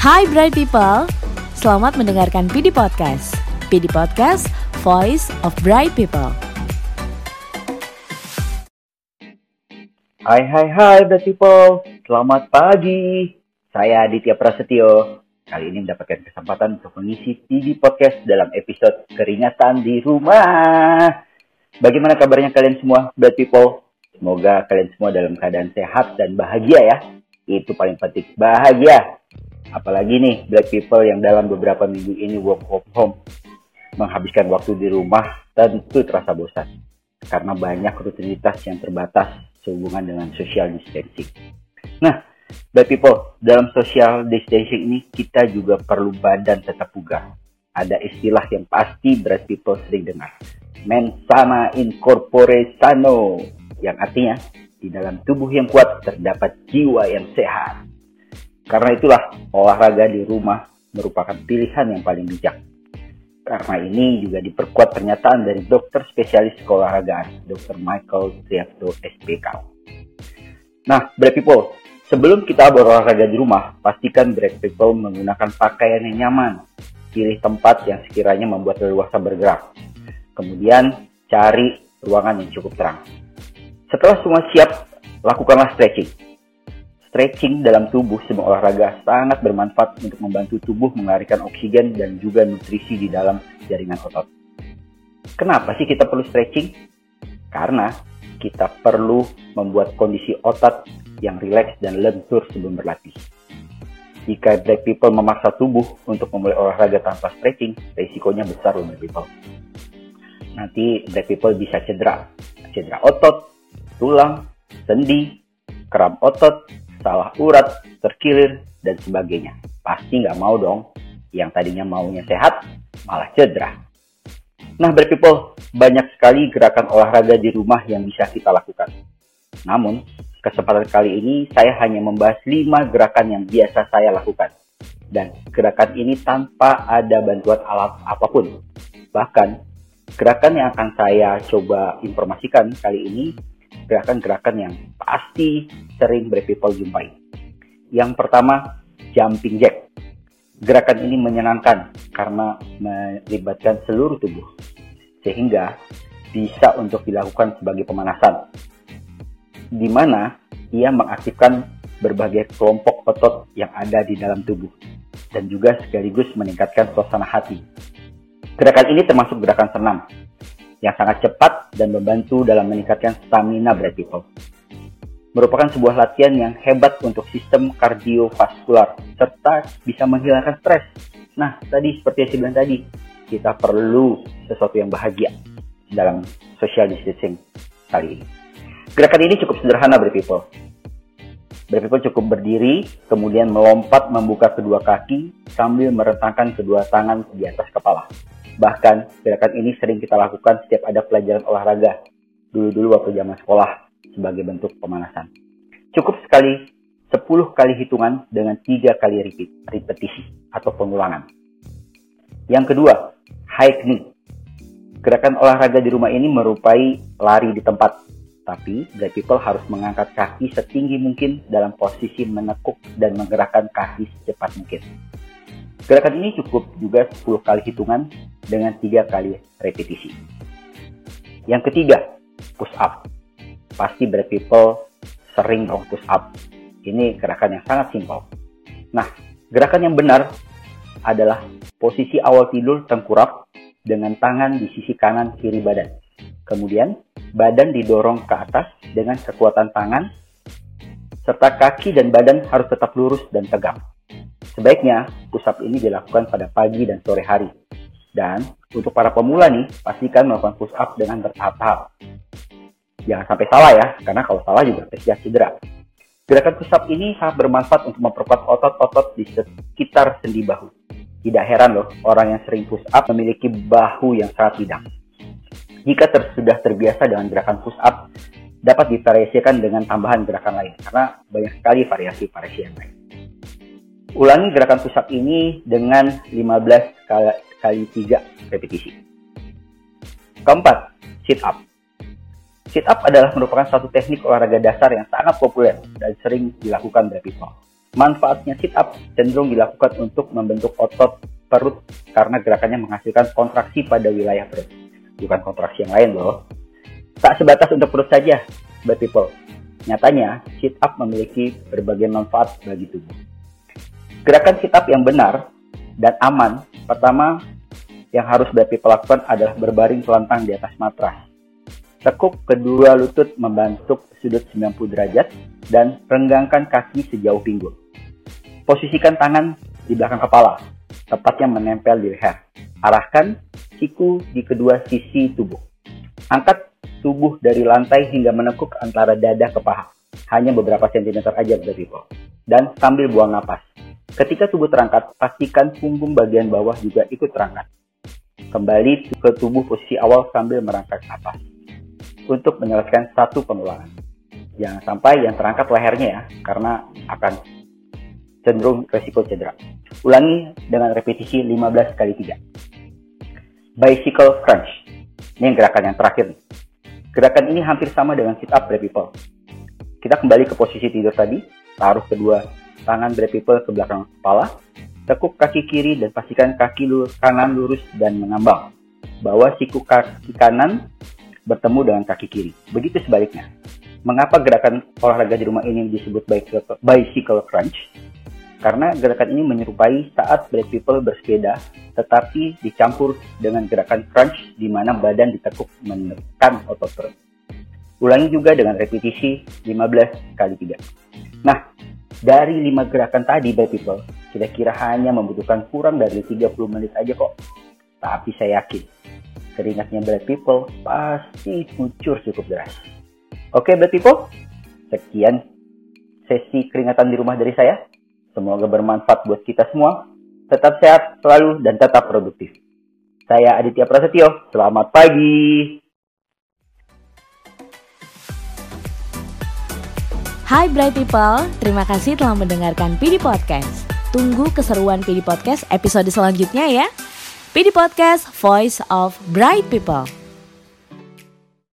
Hai Bright People, selamat mendengarkan PD Podcast. PD Podcast, Voice of Bright People. Hai hai hai Bright People, selamat pagi. Saya Aditya Prasetyo. Kali ini mendapatkan kesempatan untuk mengisi PD Podcast dalam episode Keringatan di Rumah. Bagaimana kabarnya kalian semua, Bright People? Semoga kalian semua dalam keadaan sehat dan bahagia ya. Itu paling penting, bahagia. Apalagi nih, Black People yang dalam beberapa minggu ini work from home. Menghabiskan waktu di rumah tentu terasa bosan. Karena banyak rutinitas yang terbatas sehubungan dengan social distancing. Nah, Black People, dalam social distancing ini kita juga perlu badan tetap bugar. Ada istilah yang pasti Black People sering dengar. Mensana incorpore sano yang artinya di dalam tubuh yang kuat terdapat jiwa yang sehat. Karena itulah olahraga di rumah merupakan pilihan yang paling bijak. Karena ini juga diperkuat pernyataan dari dokter spesialis keolahragaan, Dr. Michael Triato SPK. Nah, Brave People, sebelum kita berolahraga di rumah, pastikan Brave People menggunakan pakaian yang nyaman. Pilih tempat yang sekiranya membuat leluasa bergerak. Kemudian, cari ruangan yang cukup terang setelah semua siap, lakukanlah stretching. Stretching dalam tubuh semua olahraga sangat bermanfaat untuk membantu tubuh mengalirkan oksigen dan juga nutrisi di dalam jaringan otot. Kenapa sih kita perlu stretching? Karena kita perlu membuat kondisi otot yang rileks dan lentur sebelum berlatih. Jika black people memaksa tubuh untuk memulai olahraga tanpa stretching, risikonya besar loh black people. Nanti black people bisa cedera, cedera otot, tulang, sendi, kram otot, salah urat, terkilir, dan sebagainya. Pasti nggak mau dong yang tadinya maunya sehat malah cedera. Nah, people, banyak sekali gerakan olahraga di rumah yang bisa kita lakukan. Namun, kesempatan kali ini saya hanya membahas 5 gerakan yang biasa saya lakukan. Dan gerakan ini tanpa ada bantuan alat apa pun. Bahkan, gerakan yang akan saya coba informasikan kali ini gerakan-gerakan yang pasti sering Brave People jumpai. Yang pertama, jumping jack. Gerakan ini menyenangkan karena melibatkan seluruh tubuh, sehingga bisa untuk dilakukan sebagai pemanasan, di mana ia mengaktifkan berbagai kelompok otot yang ada di dalam tubuh, dan juga sekaligus meningkatkan suasana hati. Gerakan ini termasuk gerakan senam, yang sangat cepat dan membantu dalam meningkatkan stamina berat people. Merupakan sebuah latihan yang hebat untuk sistem kardiovaskular serta bisa menghilangkan stres. Nah, tadi seperti yang saya bilang tadi, kita perlu sesuatu yang bahagia dalam social distancing kali ini. Gerakan ini cukup sederhana berat people. Berat people cukup berdiri, kemudian melompat membuka kedua kaki sambil merentangkan kedua tangan di atas kepala. Bahkan gerakan ini sering kita lakukan setiap ada pelajaran olahraga dulu-dulu waktu zaman sekolah sebagai bentuk pemanasan. Cukup sekali 10 kali hitungan dengan 3 kali repeat, repetisi atau pengulangan. Yang kedua, high knee. Gerakan olahraga di rumah ini merupai lari di tempat, tapi black people harus mengangkat kaki setinggi mungkin dalam posisi menekuk dan menggerakkan kaki secepat mungkin. Gerakan ini cukup juga 10 kali hitungan dengan 3 kali repetisi. Yang ketiga, push up. Pasti berat people sering dong push up. Ini gerakan yang sangat simpel. Nah, gerakan yang benar adalah posisi awal tidur tengkurap dengan tangan di sisi kanan kiri badan. Kemudian, badan didorong ke atas dengan kekuatan tangan, serta kaki dan badan harus tetap lurus dan tegak. Sebaiknya push up ini dilakukan pada pagi dan sore hari. Dan untuk para pemula nih, pastikan melakukan push up dengan bertahap-tahap. Jangan sampai salah ya, karena kalau salah juga bisa cedera. Gerakan push up ini sangat bermanfaat untuk memperkuat otot-otot di sekitar sendi bahu. Tidak heran loh, orang yang sering push up memiliki bahu yang sangat bidang. Jika ter sudah terbiasa dengan gerakan push up, dapat divariasikan dengan tambahan gerakan lain, karena banyak sekali variasi-variasi yang lain. Ulangi gerakan push up ini dengan 15 kali, kali 3 repetisi. Keempat, sit up. Sit up adalah merupakan satu teknik olahraga dasar yang sangat populer dan sering dilakukan oleh people. Manfaatnya sit up cenderung dilakukan untuk membentuk otot perut karena gerakannya menghasilkan kontraksi pada wilayah perut. Bukan kontraksi yang lain loh. Tak sebatas untuk perut saja, but people. Nyatanya, sit up memiliki berbagai manfaat bagi tubuh. Gerakan sit up yang benar dan aman, pertama yang harus people lakukan adalah berbaring telentang di atas matras. Tekuk kedua lutut membentuk sudut 90 derajat dan renggangkan kaki sejauh pinggul. Posisikan tangan di belakang kepala, tepatnya menempel di leher. Arahkan siku di kedua sisi tubuh. Angkat tubuh dari lantai hingga menekuk antara dada ke paha. Hanya beberapa sentimeter aja dari. Dan sambil buang napas. Ketika tubuh terangkat, pastikan punggung bagian bawah juga ikut terangkat. Kembali ke tubuh posisi awal sambil merangkak napas. Untuk menyelesaikan satu pengulangan. Jangan sampai yang terangkat lehernya ya, karena akan cenderung resiko cedera. Ulangi dengan repetisi 15 kali 3. Bicycle crunch. Ini yang gerakan yang terakhir. Gerakan ini hampir sama dengan sit up brave people. Kita kembali ke posisi tidur tadi, taruh kedua tangan people ke belakang kepala, tekuk kaki kiri dan pastikan kaki lurus, kanan lurus dan mengambang. Bawa siku kaki kanan bertemu dengan kaki kiri. Begitu sebaliknya. Mengapa gerakan olahraga di rumah ini disebut bicycle crunch? Karena gerakan ini menyerupai saat black people bersepeda, tetapi dicampur dengan gerakan crunch di mana badan ditekuk menekan otot perut. Ulangi juga dengan repetisi 15 kali 3. Nah, dari 5 gerakan tadi black people, kira-kira hanya membutuhkan kurang dari 30 menit aja kok. Tapi saya yakin, keringatnya black people pasti kucur cukup deras. Oke black people, sekian sesi keringatan di rumah dari saya. Semoga bermanfaat buat kita semua. Tetap sehat selalu dan tetap produktif. Saya Aditya Prasetyo. Selamat pagi. Hai Bright People, terima kasih telah mendengarkan PD Podcast. Tunggu keseruan PD Podcast episode selanjutnya ya. PD Podcast, Voice of Bright People.